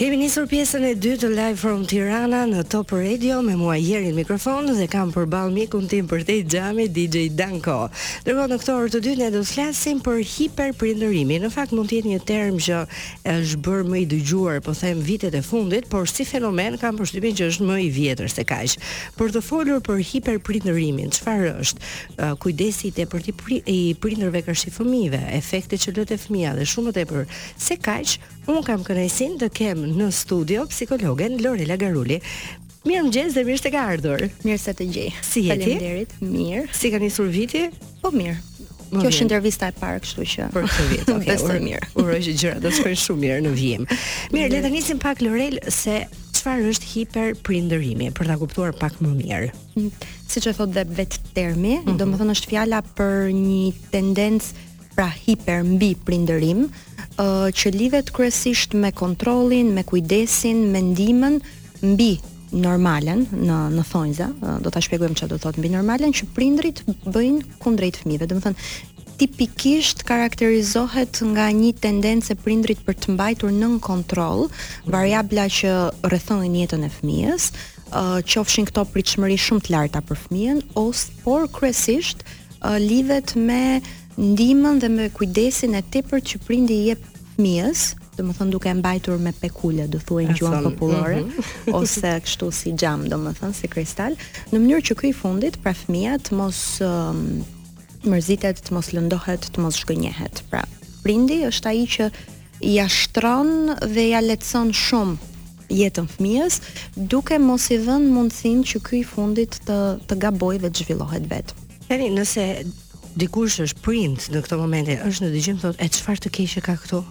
Kemi nisur pjesën e dytë live from Tirana në Top Radio me mua Jeri në mikrofon dhe kam përballë mikun tim përtej xhamit DJ Danko. Ndërkohë në këtë orë të dytë ne do të flasim për hiperprindërimin. Në fakt mund të jetë një term që është bërë më i dëgjuar, po them vitet e fundit, por si fenomen kam përshtypjen që është më i vjetër se kaq. Për të folur për hiperprindërimin, çfarë është? Kujdesi i tepërt i, pri, i prindërve karshi fëmijëve, efektet që lë te fëmija dhe shumë më tepër se kaq, Unë kam kënaqësinë të kem në studio psikologen Lorela Garuli. Mirëmëngjes dhe mirë se ke ardhur. Mirë se të gjej. Si je ti? Faleminderit. Mirë. Si ka nisur viti? Po mirë. Më vjen. Kjo është intervista e parë, kështu që. Për këtë vit, okay. Besoj Ur- mirë. Uroj që gjërat do të shkojnë shumë mirë në vijim. Mirë, le të nisim pak Lorel se çfarë është hiperprindërimi për ta kuptuar pak më mirë. Siç e thotë dhe vetë termi, Mhm. domethënë është fjala për një tendencë pra hiper mbi prindërim, ë që lidhet kryesisht me kontrollin, me kujdesin, me ndihmën mbi normalen në në thonjza, do ta shpjegojmë çfarë do të thotë mbi normalen që prindërit bëjnë kundrejt fëmijëve. Domethënë, tipikisht karakterizohet nga një tendencë e prindërit për të mbajtur nën kontroll variabla që rrethojnë jetën e fëmijës, uh, qofshin këto pritshmëri shumë të larta për fëmijën ose por kryesisht uh, lidhet me ndihmën dhe me kujdesin e tepërt që prindi i jep fëmijës, domethënë duke e mbajtur me pekule, do thoja në gjuhën popullore, mm -hmm. ose kështu si xham, domethënë, si kristal, në mënyrë që ky i fundit, pra fëmija të mos um, mërzitet, të mos lëndohet, të mos zhgënjehet. Pra, prindi është ai që ia shtron dhe ia lehtëson shumë jetën fëmijës, duke mos i dhënë mundësinë që ky i fundit të të gabojë dhe të zhvillohet vetë. Tani nëse dikush është prind në këto momente, është në dëgjim thotë, e çfarë të keqe ka këtu?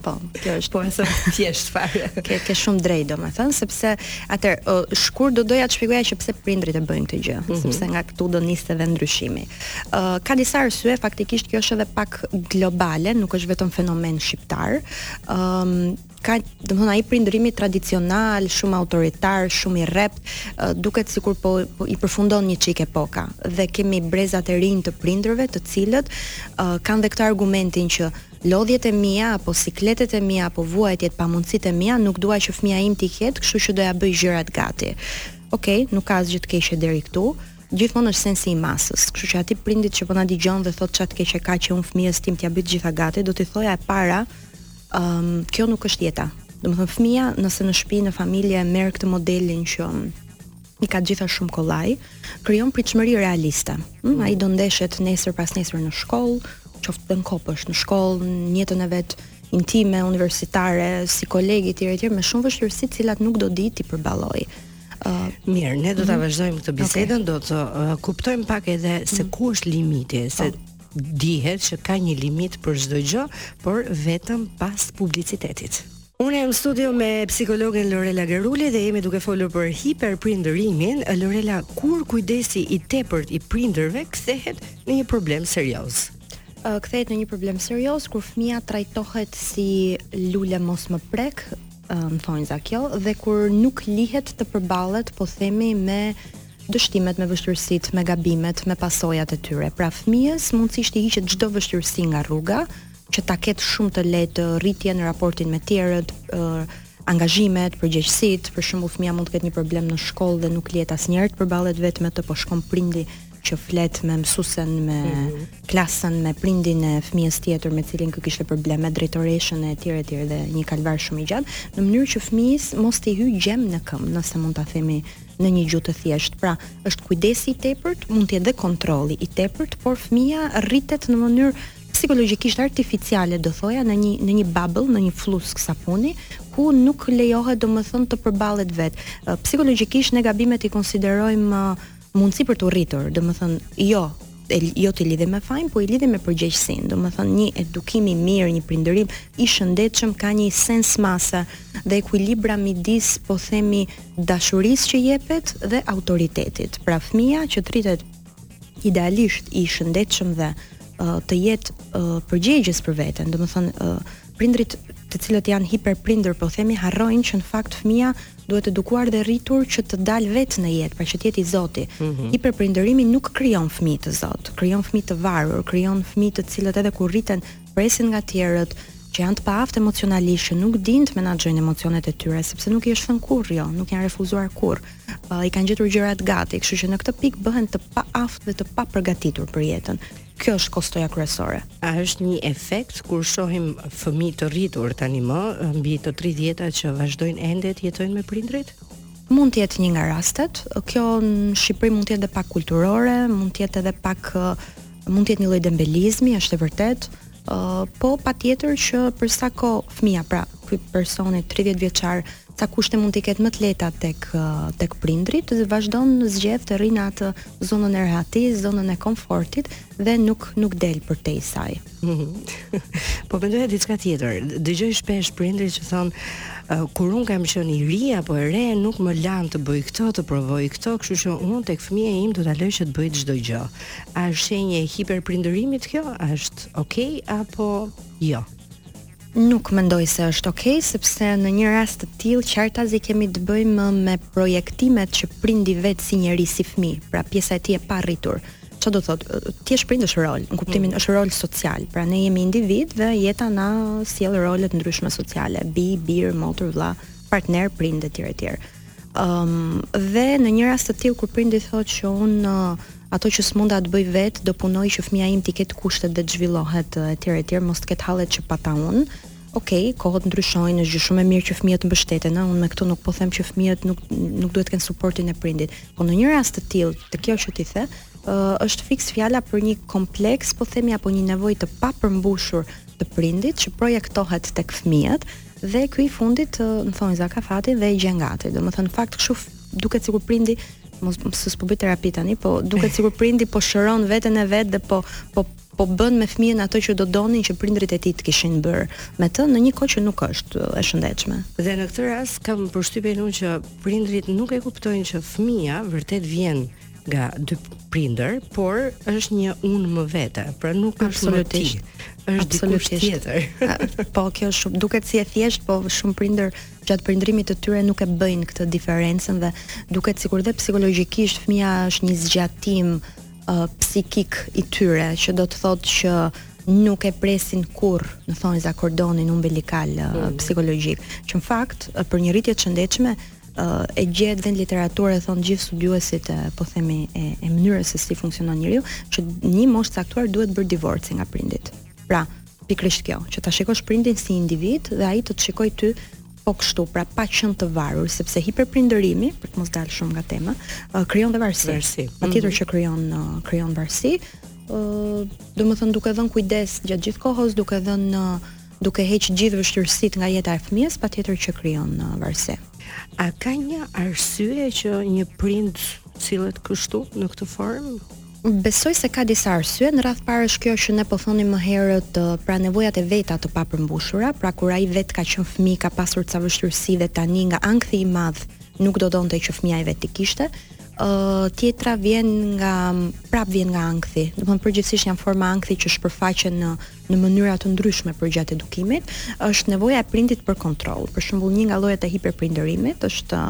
Po, kjo është po e them thjesht fare. Ke ke shumë të drejtë domethënë, sepse atëherë shkurt do doja të shpjegoja që pse prindërit e bëjnë këtë gjë, mm -hmm. sepse nga këtu do niste dhe ndryshimi. Uh, ka disa arsye, faktikisht kjo është edhe pak globale, nuk është vetëm fenomen shqiptar. Um, ka domethënë ai prindërimi tradicional, shumë autoritar, shumë i rreptë, duket sikur po, po i përfundon një çik epoka dhe kemi brezat e rinj të prindërve, të cilët uh, kanë dhe këtë argumentin që lodhjet e mia apo sikletet e mia apo vuajtjet, pamundësitë e mia nuk dua që fëmija im t'i ketë, kështu që do ia bëj gjërat gati. Okej, nuk ka asgjë të keqe deri këtu, Gjithmonë është sensi i masës. Kështu që atij prindit që po na dëgjon dhe thotë ça të keq e ka që unë fëmijës tim t'ia bëj të gjitha gati, do t'i thoja e para, ëm, kjo nuk është jeta. Domethënë fëmija nëse në shtëpi, në familje merr këtë modelin që i ka të gjitha shumë kollaj, krijon pritshmëri realiste. Ëh, ai do ndeshet nesër pasnesër në shkollë, qoftë edhe në kopësht në shkollë, në jetën e vet intime, universitare, si kolegë etj etj me shumë vështirësi të cilat nuk do di t'i përballojë. Uh, Mirë, ne do ta mhm. vazhdojmë këtë bisedën, okay. do të uh, kuptojmë pak edhe se mhm. ku është limiti, se oh dihet që ka një limit për çdo gjë, por vetëm pas publicitetit. Unë jam në studio me psikologen Lorela Garuli dhe jemi duke folur për hiperprindërimin. Lorela, kur kujdesi i tepërt i prindërve kthehet në një problem serioz? Kthehet në një problem serioz kur fëmija trajtohet si lule mos më prek, Në thonjëza kjo dhe kur nuk lihet të përballet, po themi me dështimet, me vështirësitë, me gabimet, me pasojat e tyre. Pra fëmijës mundësisht i hiqet çdo vështirësi nga rruga, që ta ketë shumë të lehtë rritjen, raportin me tjerët, angazhimet, përgjegjësitë, për shembull fëmija mund të ketë një problem në shkollë dhe nuk lihet asnjëherë të përballet vetë me të, po shkon prindi që flet me mësuesen me mhm. klasën me prindin e fëmijës tjetër me cilin kishte probleme drejtoreshën etj etj dhe një kalvar shumë i gjatë në mënyrë që fëmijës mos t'i hyjë gjemb në këmbë nëse mund ta themi në një gjuhë të thjeshtë. Pra, është kujdesi i tepërt, mund të jetë dhe kontrolli i tepërt, por fëmia rritet në mënyrë psikologjikisht artificiale do thoja në një në një bubble, në një flluskë sapuni ku nuk lejohet domethënë të përballet vetë. Psikologjikisht ne gabimet i konsiderojmë mundësi për t'u rritur, domethënë, jo, e, jo t'i lidhim me fajin, po i lidhim me përgjegjësinë, domethënë, një edukim i mirë, një prindërim, i shëndetshëm ka një sens mase dhe ekuilibre midis, po themi, dashurisë që jepet dhe autoritetit. Pra, fëmija që të rritet idealisht i shëndetshëm dhe uh, të jetë uh, përgjegjës për veten, domethënë, uh, prindërit të cilët janë hiperprindër, po themi, harrojnë që në fakt fëmija duhet edukuar dhe rritur që të dalë vetë në jetë, pra që të jetë i zoti. Mm -hmm. Hiperprindërimi nuk krijon fëmijë të zotë, krijon fëmijë të varur, krijon fëmijë të cilët edhe kur rriten presin nga tjerët, që janë të paaftë emocionalisht, që nuk dinë të menaxhojnë emocionet e tyre, sepse nuk i është thënë kurrë jo, nuk janë refuzuar kurrë. Uh, I kanë gjetur gjërat gati, kështu që në këtë pikë bëhen të paaftë dhe të papërgatitur për jetën. Kjo është kostoja kryesore. A është një efekt kur shohim fëmijë të rritur tani më mbi të tridhjetat që vazhdojnë ende të jetojnë me prindërit? Mund të jetë një nga rastet. Kjo në Shqipëri mund të jetë edhe pak kulturore, mund të jetë edhe pak mund të jetë një lloj dembelizmi, është e vërtetë. Ëh, po patjetër që për sa kohë fëmija, pra ky personi 30 vjeçar Ca kushte mund t'i ketë më të lehta tek tek prindrit, vazhdon zgjedh të rrijë në atë zonën e rehatisë, zonën e komfortit dhe nuk nuk del përtej saj. po mendoja diçka tjetër. Dëgjoj shpesh prindërit që thonë uh, kur unë kam qenë i ri apo e re, nuk më lanë të bëj këtë, të provoj këtë, kështu që unë tek fëmija im do ta lë që të bëjë çdo gjë. A është shenjë e hiperprindërimit kjo? A është okay apo jo? Nuk mendoj se është okay, sepse në një rast të tillë qartazi kemi të bëjmë me projektimet që prindi vetë si njeri, si fëmijë, pra pjesa e tij e parritur. Ça do thotë, të jesh prind është rol, në kuptimin mm. është rol social. Pra ne jemi individë dhe jeta na sjell role të ndryshme sociale, bijë, bir, motër, vëlla, partner, prind etj etj. Ëm um, dhe në një rast të tillë kur prindi thotë që unë uh, ato që s'munda të bëj vet, do punoj që fëmija im t'i ketë kushtet dhe të zhvillohet etj etj, mos të ketë hallet që pata unë. Ok, kohët ndryshojnë, është gjë shumë e mirë që fëmijët të mbështeten, ëh, unë me këtë nuk po them që fëmijët nuk nuk duhet të kenë suportin e prindit. Po në një rast të tillë, te kjo që ti the, uh, është fiks fjala për një kompleks, po themi apo një nevojë të papërmbushur të prindit që projektohet tek fëmijët, Dhe ky i fundit në thonjëza ka fatin dhe i gjen gati. Domethënë në fakt kshu duket sikur prindi mos se s'po bëj terapi tani, po duket sikur prindi po shëron veten e vet dhe po po po bën me fëmijën atë që do donte që prindërit e tij të kishin bërë me të në një kohë që nuk është e shëndetshme. Dhe në këtë rast kam përshtypjen unë që prindërit nuk e kuptojnë që fëmija vërtet vjen nga dy prindër, por është një unë më vete, pra nuk është më ti. Është dikush tjetër. po kjo shumë duket si e thjeshtë, po shumë prindër gjatë prindërimit të tyre nuk e bëjnë këtë diferencën dhe duket sikur dhe psikologjikisht fëmija është një zgjatim uh, psikik i tyre që do të thotë që nuk e presin kurrë në thonjëza kordonin umbilikal uh, mm. psikologjik që në fakt uh, për një rritje të shëndetshme e gjen dhe në literaturë e thonë gjithë studiuesit e po themi e, e mënyrës se si funksionon njeriu që në një moshë të caktuar duhet bërë divorci nga prindërit. Pra, pikërisht kjo, që ta shikosh prindin si individ dhe ai të të shikojë ty po kështu, pra pa qenë të varur, sepse hiperprindërimi, për të mos dalë shumë nga tema, krijon dhe varësi. Varësi. Patjetër mm -hmm. që krijon krijon varësi. ë domethënë duke dhënë kujdes gjatë gjithë kohës, duke dhënë Duke heq gjithë vështirësitë nga jeta e fëmijës, patjetër që krijon uh, varësi. A ka një arsye që një prind sillet kështu në këtë formë? Besoj se ka disa arsye, në radhë të parë është kjo që ne po thoshim më herët, uh, pra nevojat e veta të papërmbushura, pra kur ai vetë ka qenë fëmijë, ka pasur ca vështirësi dhe tani nga ankthi i madh nuk do donte që fëmija i vet t'i kishte, uh, tjetra vjen nga prap vjen nga ankthi. Domethënë përgjithësisht janë forma ankthi që shpërfaqen në në mënyra të ndryshme përgjatë edukimit, është nevoja e prindit për kontroll. Për shembull, një nga llojet e hiperprindërimit është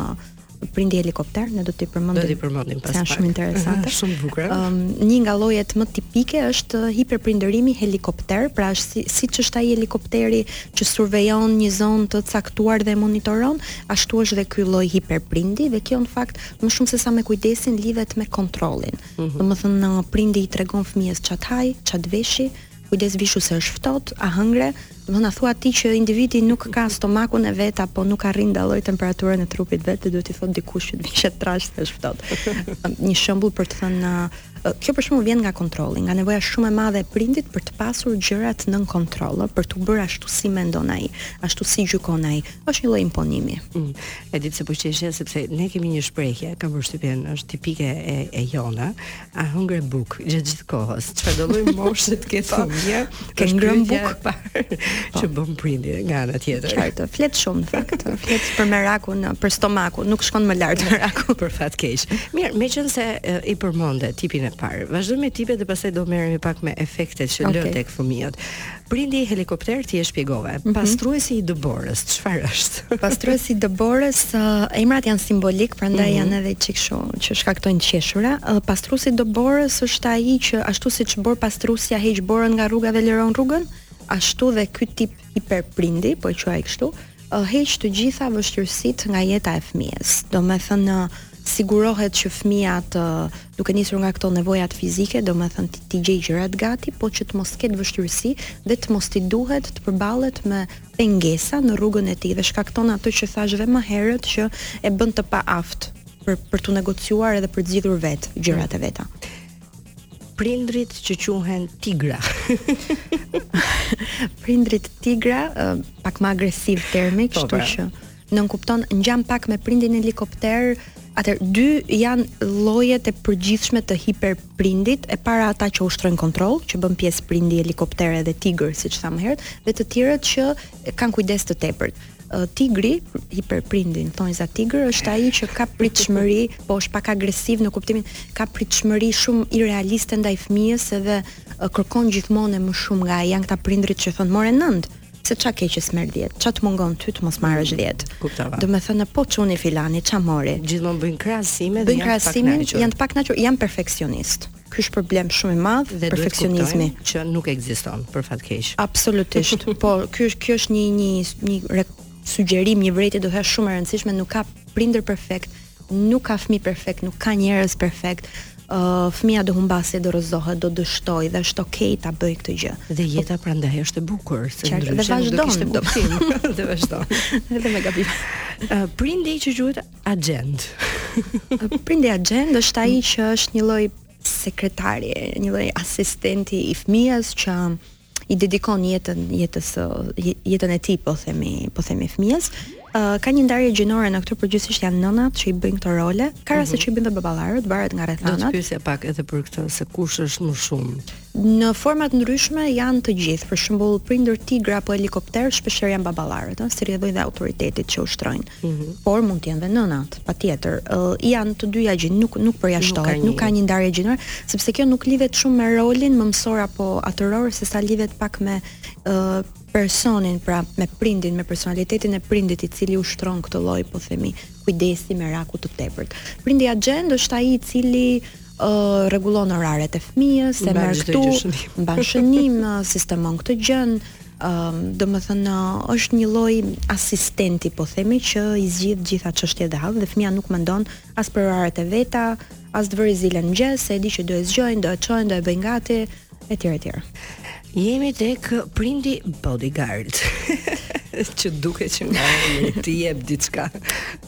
prindi helikopter, ne do t'i përmendim. Do t'i përmendim pas pak. Është shumë interesante. shumë bukur. Ëm um, një nga llojet më tipike është hiperprindërimi helikopter, pra është si siç është ai helikopteri që survejon një zonë të caktuar dhe monitoron, ashtu është dhe ky lloj hiperprindi dhe kjo në fakt më shumë se sa me kujdesin lidhet me kontrollin. Mhm. Domethënë uh, prindi i tregon fëmijës ça të hajë, ça të veshi, kujdes vishu se është ftohtë, a hëngre, do na thua ti që individi nuk ka stomakun e vet apo nuk arrin ta dallojë temperaturën e trupit të vet dhe duhet t'i thotë dikush që të vishet trashë se është ftohtë. Një shembull për të thënë uh, kjo për shembull vjen nga kontrolli, nga nevoja shumë e madhe e prindit për të pasur gjërat nën kontroll, për t'i bërë ashtu si mendon ai, ashtu si gjykon ai. është një lloj imponimi. Mm. E di pse po qeshja sepse ne kemi një shprehje, kam përshtypjen, është tipike e jona, a hëngre bukë gjatë gjithë kohës. Çfarëdo lloj moshe të ketë fëmija, po, ke ngrënë bukë, pyetja që po. bën prindi nga ana tjetër. Qartë, flet shumë në fakt, flet për merakun, për stomakun, nuk shkon më lart meraku për fat keq. Mirë, meqenëse e përmende tipin e parë, vazhdojmë me tipet dhe pastaj do merremi pak me efektet që okay. lë tek fëmijët. Prindi helikopter ti e shpjegove. Mm -hmm. Pastruesi i dëborës, çfarë është? Pastruesi i dëborës, uh, emrat janë simbolikë, prandaj mm -hmm. janë edhe çik kështu që shkaktojnë të qeshura. Uh, pastruesi i dëborës është ai që ashtu siç borëpastruesja heq borën nga rruga dhe liron rrugën, ashtu dhe ky tip hiperprindi, po e quaj kështu, uh, heq të gjitha vështirësitë nga jeta e fëmijës. Domethënë uh, sigurohet që fëmija të Duke nisur nga këto nevojat fizike, domethënë t'i t'i gjejë gjërat gati, po që të mos ketë vështirësi dhe të mos t'i duhet të përballet me pengesa në rrugën e tij dhe shkakton atë që thashë dhe më herët që e bën të paaftë për për të negociuar edhe për të zgjidhur vetë gjërat e veta. Prindërit që quhen tigra. Prindërit tigra, ë, pak më agresiv termi, Po, kështu pra. që nënkupton ngjan pak me prindin helikopter atëherë dy janë llojet e përgjithshme të hiperprindit e para ata që ushtrojnë kontroll që bën pjesë prindi helikopter edhe tigër siç thashë më herët dhe të tjerët që kanë kujdes të tepërt tigri hiperprindi në thonjëza tigër është ai që ka pritshmëri po është pak agresiv në kuptimin ka pritshmëri shumë irealiste ndaj fëmijës edhe kërkon gjithmonë më shumë nga ai janë këta prindërit që thonë more nëntë pse ça ke që s'merr 10, ça të mungon ty të mos marrësh 10. Mm, kuptova. Domethënë po çuni filani ça mori. Gjithmonë bëjnë krahasime dhe janë krahasime, janë të pakënaqur, janë perfeksionistë. Ky është problem shumë i madh dhe perfeksionizmi që nuk ekziston për fat keq. Absolutisht. po ky është kjo është një një një sugjerim, një vërejtje do të thosha shumë e rëndësishme, nuk ka prindër perfektë, Nuk ka fëmijë perfekt, nuk ka njerëz perfekt. Uh, fëmija do humbasë, do rëzohet, do dështojë dhe është ok ta bëj këtë gjë. Dhe jeta po, prandaj është e bukur, se qar, ndryshe dhe nuk do kishte kuptim. dhe vazhdon. Edhe me gabim. Uh, prindi që quhet agjent. prindi agjent është ai që është një lloj sekretari, një lloj asistenti i fëmijës që i dedikon jetën jetës së jetën e tij po themi po themi fëmijës uh, ka një ndarje gjinore në këtë përgjithësisht janë nënat që i bëjnë këto role ka mhm. raste mm -hmm. që i bëjnë dhe baballarët varet nga rrethanat do të pyesja pak edhe për këtë se kush është më shumë në forma të ndryshme janë të gjithë për shembull prindër tigra apo helikopter shpesh janë baballarët ëh si rrjedhojë dhe autoritetit që ushtrojnë Por mund të jenë dhe nënat, patjetër. Uh, janë të dyja gjinitë, nuk nuk përjashtohet, nuk, nuk ka një ndarje gjinore, sepse kjo nuk lidhet shumë me rolin mëmësor apo atëror, se sa lidhet pak me uh, personin, pra me prindin, me personalitetin e prindit i cili ushtron këtë lloj, po themi, kujdesi meraku të tepërt. Prindi agjent është ai i cili ë rregullon oraret e fëmijës, e merr këtu, mban shënim, sistemon këtë gjën, ë domethënë është një lloj asistenti po themi që i zgjidh gjitha çështjet dhe hallet dhe fëmija nuk mendon as për oraret e veta, as të vërë zile në mëngjes, se e di që do e zgjojnë, do e çojnë, do e bëjnë gati etj etj. Jemi tek prindi bodyguard. që duket që nga emri të jep diçka.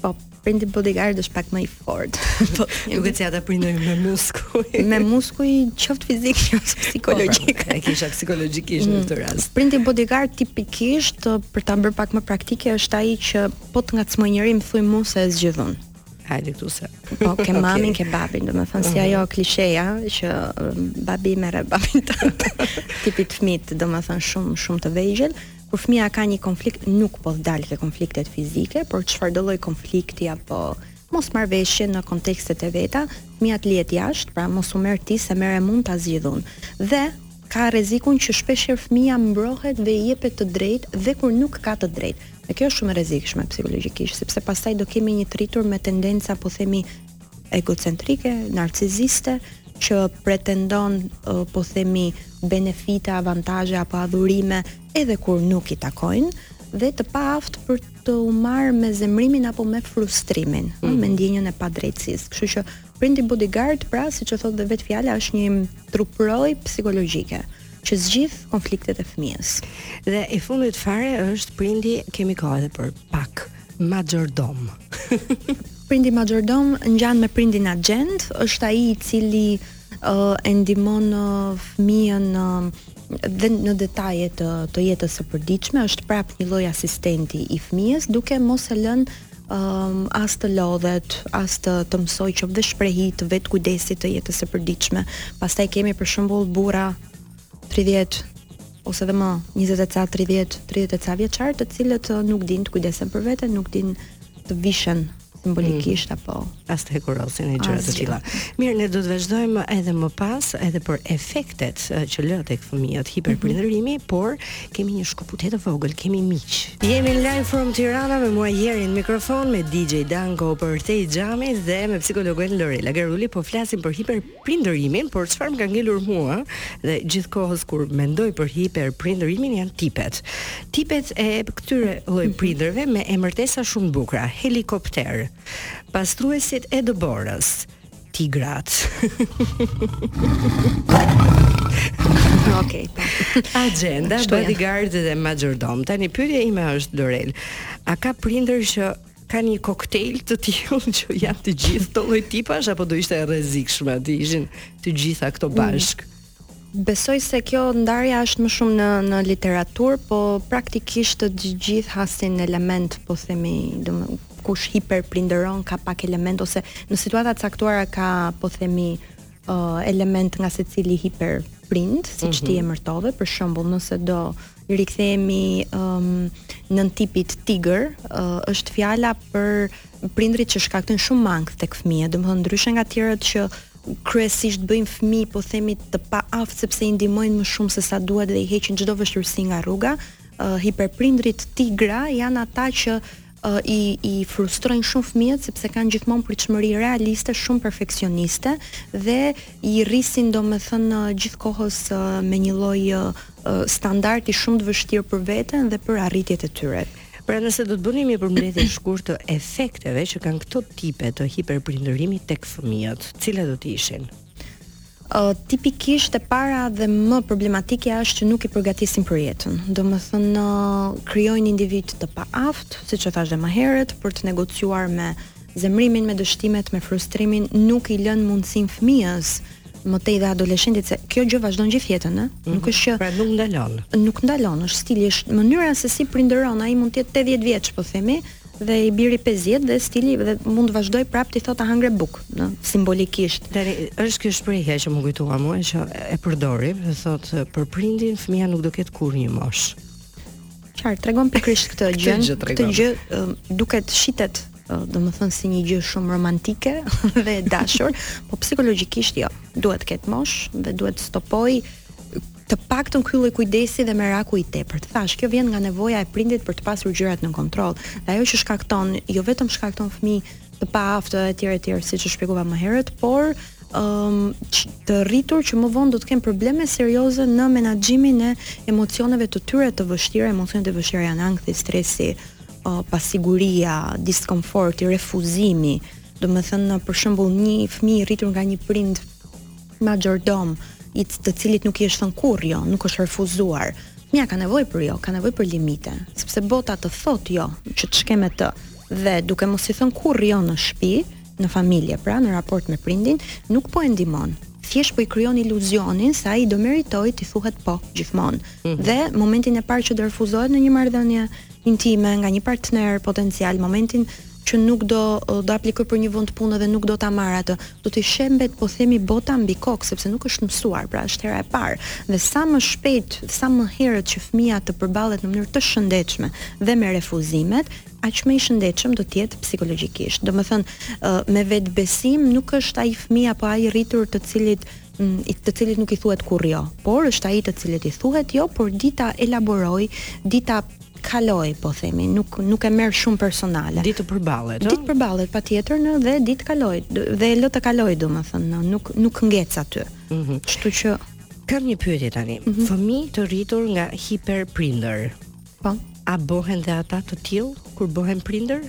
Po, Prindi bodyguard është pak më i fortë. Po, duket si ata prindër me muskuj. me muskuj qoftë fizik, qoftë psikologjik. Po, pra, e kisha psikologjikisht mm. në këtë rast. Prindi bodyguard tipikisht për ta bërë pak më praktike është ai që po të ngacmoj njëri më thuj mua se e zgjidh unë. Hajde këtu se. Po ke okay. mamin, ke babin, domethënë uh -huh. si ajo mhm. klisheja që um, babi im e rreh babin tënd tipit fëmijët, domethënë shumë shumë të vegjël. Kur fëmija ka një konflikt, nuk po dal te konfliktet fizike, por çfarëdo lloj konflikti apo mosmarrëveshje në kontekstet e veta, fëmija të lihet jashtë, pra mos u merr ti se merrem unë ta zgjidh unë. Dhe ka rrezikun që shpesh herë fëmija mbrohet dhe i jepet të drejtë dhe kur nuk ka të drejtë. Dhe kjo është shumë e rrezikshme psikologjikisht, sepse pastaj do kemi një të rritur me tendenca po themi egocentrike, narciziste që pretendon po themi benefite, avantazhe apo adhurime edhe kur nuk i takojnë dhe të paaftë për të u marrë me zemrimin apo me frustrimin, mm -hmm. me ndjenjën e padrejtësisë. Kështu që prindi bodyguard, pra siç e thotë vetë fjala, është një truprojë psikologjike që zgjidh konfliktet e fëmijës. Dhe i fundit fare është prindi kemi kohë edhe për pak. Majordom. Prindi Majordom ngjan me prindin agjent, është ai i cili uh, e ndihmon uh, fëmijën në uh, dhe në detaje të të jetës së përditshme, është prapë një lloj asistenti i fëmijës, duke mos e lënë um, as të lodhet, as të të mësojë qoftë dhe shprehi të vetëkujdesit të jetës së përditshme. Pastaj kemi për shembull burra 30 ose dhe më 20 e ca 30 30 e ca vjeçar të cilët uh, nuk dinë të kujdesen për veten, nuk dinë të vishen simbolikisht mm. apo as të hekurosin e gjëra të tilla. Mirë, ne do të vazhdojmë edhe më pas edhe për efektet që lë tek fëmijët hiperprindërimi, mm -hmm. por kemi një shkëputje të vogël, kemi miq. Jemi live from Tirana me mua Jerin në mikrofon me DJ Dan Kopër tej xhamit dhe me psikologen Lorela Garuli po flasim për hiper Prindërimin, por çfarë më ka ngelur mua dhe gjithë kohës kur mendoj për hiperprindërimin janë tipet. Tipet e këtyre lloj mhm. prindërve me emërtesa shumë të bukura, helikopter, pastruesit e dëborës, tigrat. Okej. Agjenta, bodyguard dhe majordom. Tani pyetja ime është Lorel, a ka prindër që Kanë një koktejl të tillë që janë të gjithë këto lloj tipash apo do ishte e rrezikshme të ishin të gjitha këto mm. bashkë. Besoj se kjo ndarja është më shumë në në literaturë, po praktikisht të gjithë hasin elementë, po themi, domethënë kush hiperprindëron ka pak elementë ose në situata të caktuara ka, po themi, uh, elementë nga secili hiperprind, siç mm -hmm. ti mhm. emërtove, për shembull, nëse do i rikthehemi um, nëntipit tigër, uh, është fjala për prindërit që shkaktojnë shumë ankth tek fëmijët, domethënë ndryshe nga tjerët që kryesisht bëjnë fëmijë, po themi të paaftë sepse i ndihmojnë më shumë sesa duhet dhe i heqin çdo vështirësi nga rruga. Uh, hiperprindërit tigra janë ata që i i frustrojnë shumë fëmijët sepse kanë gjithmonë pritshmëri realiste, shumë perfeksioniste dhe i rrisin domethënë gjithë kohës me një lloj standardi shumë të vështirë për veten dhe për arritjet e tyre. Pra nëse do të bënim një përmbledhje të shkurtër të efekteve që kanë këto tipe të hiperprindërimit tek fëmijët, cilat do të ishin? Uh, tipikisht e para dhe më problematike është që nuk i përgatisin për jetën. Domethënë, uh, krijojnë individë të paaftë, siç e thashë dhe më herët, për të negociuar me zemërimin, me dështimet, me frustrimin, nuk i lënë mundësinë fëmijës, më tej dhe adoleshentit se kjo gjë vazhdon gjithë jetën, ë. Mm -hmm. Nuk është që pra nuk ndalon. Nuk ndalon, është stili, është mënyra se si prindëron, ai mund të jetë 80 vjeç, po themi, dhe i biri pesëdhjetë dhe stili dhe mund të vazhdoj prap t'i thotë hëngre bukë, në simbolikisht. Tani është kjo shprehja që më kujtua mua që e përdori, thotë për prindin fëmija nuk do ketë kurrë një moshë. Qartë, tregon pikërisht këtë gjë. këtë gjë tregon. Këtë gjë duket shitet domethënë si një gjë shumë romantike dhe e dashur, po psikologjikisht jo. Duhet të ketë moshë dhe duhet të stopojë Të paktën ky lloj kujdesi dhe meraku i tepërt. Thashë, kjo vjen nga nevoja e prindit për të pasur gjërat nën kontroll, dhe ajo që shkakton, jo vetëm shkakton fëmijë të paaftë etj etj siç e shpjegova më herët, por ëm të rritur që më vonë do të kenë probleme serioze në menaxhimin e emocioneve të tyre të vështira, emocionet e vështira janë ankthi, stresi, uh, pasiguria, diskomforti, refuzimi. Domethënë, për shembull, një fëmijë i rritur nga një prind Maxhordom, i të cilit nuk i është thënë kurrë jo, nuk është refuzuar. Fëmija ka nevojë për jo, ka nevojë për limite, sepse bota të thotë jo, që të shkelmë të. Dhe duke mos i thënë kurrë jo në shtëpi, në familje, pra në raport me prindin, nuk po e ndihmon. Thjesht po i krijon iluzionin se ai do meritojë t'i thuhet po gjithmonë. Mm -hmm. Dhe momentin e parë që do refuzohet në një marrëdhënie, intime nga një partner potencial momentin që nuk do do aplikojë për një vend pune dhe nuk do ta marrë atë do të shembet po themi bota mbi kokë sepse nuk është mësuar pra është hera e parë dhe sa më shpejt sa më herët që fëmija të përballet në mënyrë të shëndetshme dhe me refuzimet aq më i shëndetshëm do të jetë psikologjikisht. Domethënë, me vetëbesim nuk është ai fëmijë apo ai i rritur të cilit i të cilit nuk i thuhet kurrë jo, por është ai të cilit i thuhet jo, por di ta elaborojë, di ta kalojë, po themi, nuk nuk e merr shumë personale. Di të përballet, ëh. Di të përballet patjetër në dhe di të kalojë dhe lë të kalojë, domethënë, nuk nuk ngec aty. Mm -hmm. Kështu që kam një pyetje tani. Mm -hmm. Fëmijë të rritur nga hiperprindër. Po. A bëhen dhe ata të tillë kur bëhen prindër?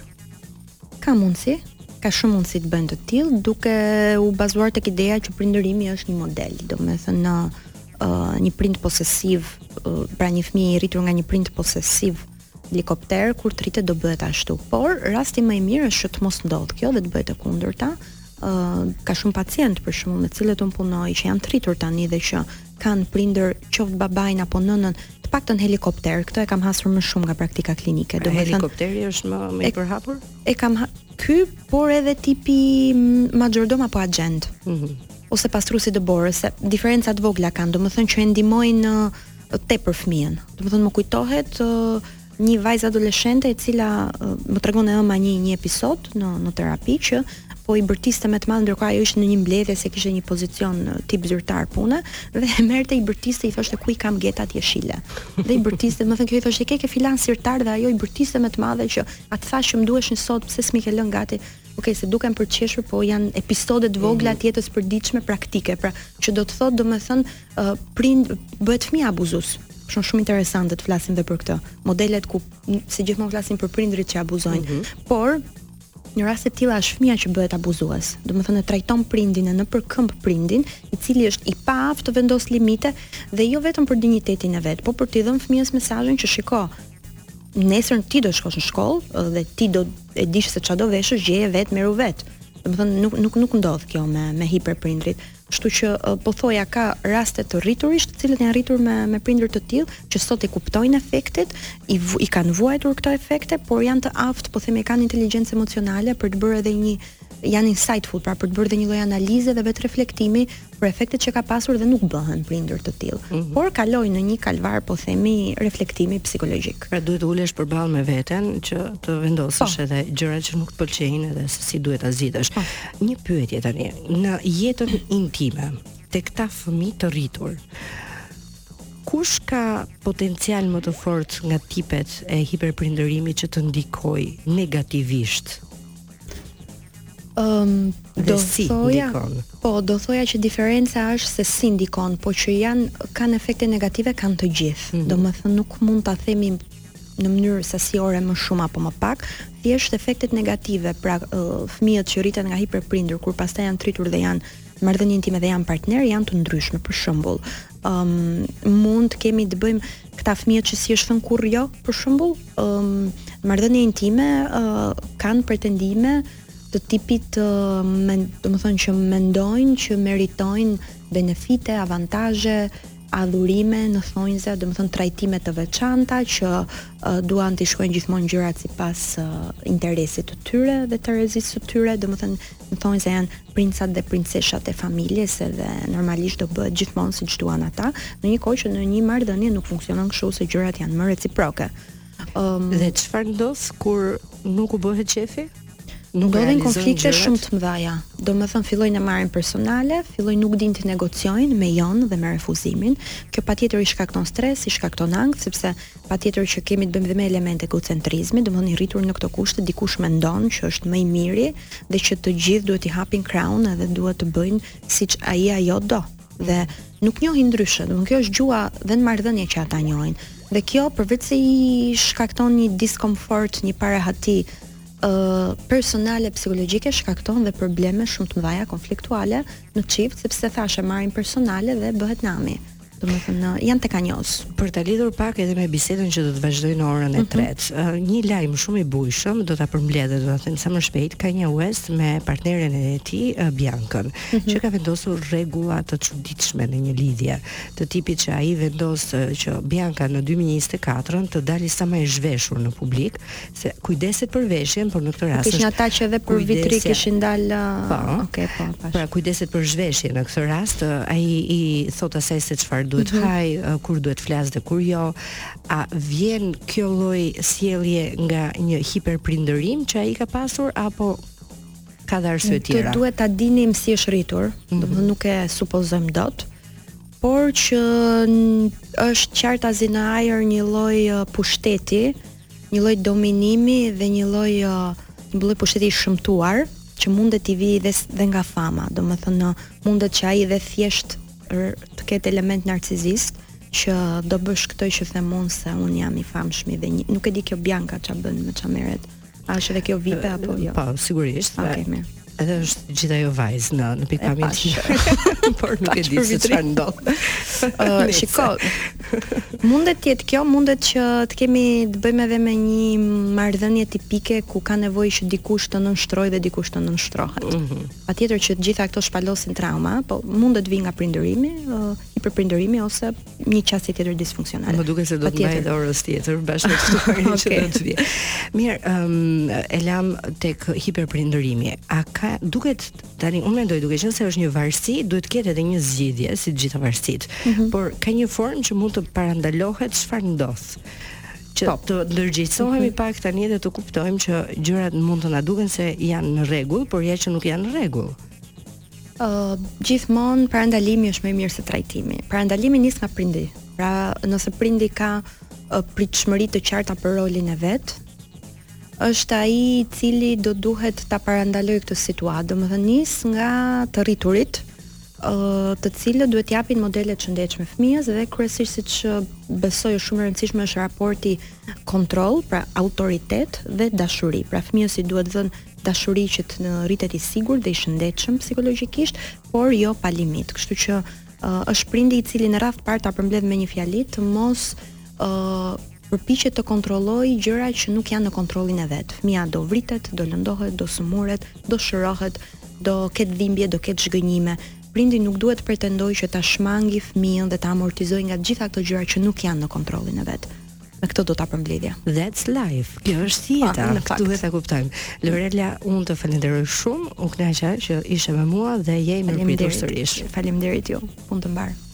Ka mundësi, ka shumë mundësi të bëhen të tillë duke u bazuar tek ideja që prindërimi është një model, domethënë në uh, një prind posesiv, uh, pra një fëmijë i rritur nga një prind posesiv helikopter kur të rritet do bëhet ashtu. Por rasti më i mirë është që të mos ndodhë kjo dhe të bëhet e kundërta. Uh, ka shumë pacientë për shembull me të cilët unë punoj që janë të rritur tani dhe që kanë prindër qoftë babain apo nënën, të paktën helikopter, këtë e kam hasur më shumë nga praktika klinike. Domethënë helikopteri është më më i përhapur? E kam ha ky, por edhe tipi maxhordom apo agjent. Mm -hmm. Ose pastrusi i dëborës, se diferenca të vogla kanë, domethënë që e ndihmojnë tepër fëmijën. Domethënë më kujtohet uh, një vajzë adoleshente e cila më tregon e ëma një një episod në në terapi që po i bërtiste me të madhe ndërkohë ajo ishte në një mbledhje se kishte një pozicion tip zyrtar pune dhe e merrte i bërtiste i thoshte ku i kam getat jeshile dhe i bërtiste domethënë kjo i thoshte ke te filan sirtar dhe ajo i bërtiste me të madhe që atë thash që më duheshin sot pse s'm'i ke lënë gati Ok, se duken për të qeshur, po janë episode të vogla mm -hmm. të jetës përditshme praktike, pra që do të thotë domethënë uh, prind bëhet fëmija abuzues. Shumë shumë interesante të flasim dhe për këtë. Modelet ku se gjithmonë flasim për prindërit që abuzojnë, mm -hmm. por në raste të tilla është fëmia që bëhet abuzues. Domethënë trajton prindin e merr nëpër këmbë prindin, i cili është i paaftë të vendos limite dhe jo vetëm për dinjitetin e vet, por për t'i dhënë fëmijës mesazhin që shiko, nesër ti do shkosh në shkollë dhe ti do e dish se çfarë do veshësh, gjeje vet, merru vet. Domethënë nuk nuk nuk ndodh kjo me me hiperprindrit. Kështu që po thoja ka raste të rriturish, të cilët janë rritur me me prindër të tillë që sot i kuptojnë efektet, i i kanë vuajtur këto efekte, por janë të aftë, po themi kanë inteligjencë emocionale për të bërë edhe një janë insightful, pra për të bërë edhe një lloj analize dhe vetëreflektimi për efektet që ka pasur dhe nuk bëhen prindër të tillë. Mm -hmm. Por kalojnë në një kalvar, po themi, reflektimi psikologjik. Pra duhet të ulesh përballë me veten që të vendosësh po. edhe gjërat që nuk të pëlqejnë edhe se si duhet ta zgjidhësh. Po. Një pyetje tani, në jetën intime te këta fëmijë të rritur, kush ka potencial më të fortë nga tipet e hiperprindërimit që të ndikojë negativisht? Ëm um, do s'do thoja, ndikon. Po, do thoja që diferenca është se si ndikon, po që janë kanë efekte negative kanë të gjithë. Mm -hmm. Domethënë nuk mund ta themi në mënyrë sasiore më shumë apo më pak, thjesht efektet negative, pra fëmijët që rriten nga hiperprindër kur pastaj janë të rritur dhe janë në marrëdhënie intime dhe janë partner janë të ndryshme. Për shembull, um, mund të kemi të bëjmë këta fëmijët që s'i është thënë kurrë jo, për shembull, um, në marrëdhënie intime uh, kanë pretendime të tipit uh, me, domethënë që mendojnë që meritojnë benefite, avantazhe, adhurime në thonjëza, domethënë trajtime të veçanta që uh, duan t'i shkojnë gjithmonë gjërat sipas uh, interesit të tyre dhe terezisë së tyre, domethënë në thonjëza janë princat dhe princeshat e familjes edhe normalisht do bëhet gjithmonë siç duan ata, në një kohë që në një marrëdhënie nuk funksionon kështu se gjërat janë më reciproke. Um, dhe çfarë ndodh kur nuk u bëhet qejfi? Ndodhin konflikte shumë të mëdha. Domethënë fillojnë e marrin personale, fillojnë nuk dinë të negociojnë me jo-në dhe me refuzimin. Kjo patjetër i shkakton stres, i shkakton ankth sepse patjetër që kemi të bëjmë dhe me elemente egocentrizmi, domethënë i rritur në këto kushte dikush mendon që është më i miri dhe që të gjithë duhet t'i hapin krahun edhe duhet të bëjnë siç ai ajo do. dhe nuk njohin ndryshe, domethënë kjo është gjuha dhe në marrëdhënie që ata njohin. Dhe kjo përveç se i shkakton një diskomfort, një parehati ë uh, personale psikologjike shkakton dhe probleme shumë të mëdha konfliktuale në çift sepse thashë marrin personale dhe bëhet nami. Domethënë janë tekanjozë. Për ta lidhur pak edhe me bisedën që do të vazhdojë në orën e mhm. tretë. Mm -hmm. Një lajm shumë i bujshëm do ta përmbledh dhe do ta them sa më shpejt Kanye West me partneren e tij Biankën. mm -hmm. që ka vendosur rregulla të çuditshme në një lidhje, të tipit që ai vendos që Bianca në 2024 të dalë sa më e zhveshur në publik, se kujdeset për veshjen, por në këtë rast kishin ata që edhe për vitri kishin dalë. Po, okay, po, po. Pra kujdeset për zhveshjen në këtë rast, ai i thotë asaj se çfarë duhet mm -hmm. të hajë, kur duhet të flasë dhe kur jo. A vjen kjo lloj sjellje nga një hiperprindërim që ai ka pasur apo Ka dhe arsye të tjera. Ne duhet ta dinim si është rritur, mm -hmm. domethënë nuk e supozojmë dot, por që është qartazi në ajër një lloj pushteti, një lloj dominimi dhe një lloj një lloj pushteti i shëmtuar që mundet t'i vijë dhe, dhe nga fama, domethënë mundet që ai dhe thjesht të ketë element narcizist që do bësh këtë që them unë se un jam i famshëm dhe një, nuk e di kjo Bianca ç'a bën me ç'a merret. A është edhe kjo vipe apo jo? Po, sigurisht. Okej, okay, mirë. Edhe është gjithë ajo vajzë në në pikëpamjen time. Por nuk e di se çfarë ndodh. Ëh, shiko. Mundet të jetë kjo, mundet që të kemi të bëjmë edhe me një marrëdhënie tipike ku ka nevojë që dikush të nënshtrojë dhe dikush të nënshtrohet. Mm -hmm. Patjetër që të gjitha këto shpalosin trauma, po mundet të vijë nga prindërimi, uh, hiperprindërimi ose një qasje tjetër disfunksionale. Më duket se do të mbajë orës tjetër bashkë me të ftuarin okay. që do të vijë. Mirë, ëm um, e lamë tek hiperprindërimi. A ka duket tani unë mendoj duke qenë se është një varësi, duhet të ketë edhe një zgjidhje si të gjitha varësitë. Mm -hmm. Por ka një formë që mund të parandalohet çfarë ndodh që po. të ndërgjegjësohemi mhm. pak tani dhe të kuptojmë që gjërat mund të na duken se janë në rregull, por ja që nuk janë në rregull. Uh, gjithmonë parandalimi është më i mirë se trajtimi. Parandalimi nis nga prindi. Pra, nëse prindi ka uh, pritshmëri të qarta për rolin e vet, është ai i cili do duhet ta parandalojë këtë situatë, domethënë nis nga të rriturit, të cilët duhet të japin modele të shëndetshme fëmijës dhe kryesisht siç besoj është shumë e rëndësishme është raporti kontroll, pra autoritet dhe dashuri. Pra fëmijës i duhet dhënë dashuri që të rritet i sigurt dhe i shëndetshëm psikologjikisht, por jo pa limit. Kështu që uh, është prindi i cili në radhë të parë ta përmbledh me një fjali të mos ë uh, përpiqet të kontrollojë gjëra që nuk janë në kontrollin e vet. Fëmija do vritet, do lëndohet, do sëmuret, do shërohet, do ketë dhimbje, do ketë zhgënjime. Prindi nuk duhet të pretendojë që ta shmangi fëmijën dhe ta amortizojë nga të gjitha këto gjëra që nuk janë në kontrollin e vet. Këtë do ta përmbledhja. That's life. Kjo është jeta. Ah, Duhet ta kuptojmë. Lorela, unë të falenderoj shumë. U kënaqa që ishe me mua dhe je e mirëpritur sërish. Faleminderit ju. Punë të mbarë.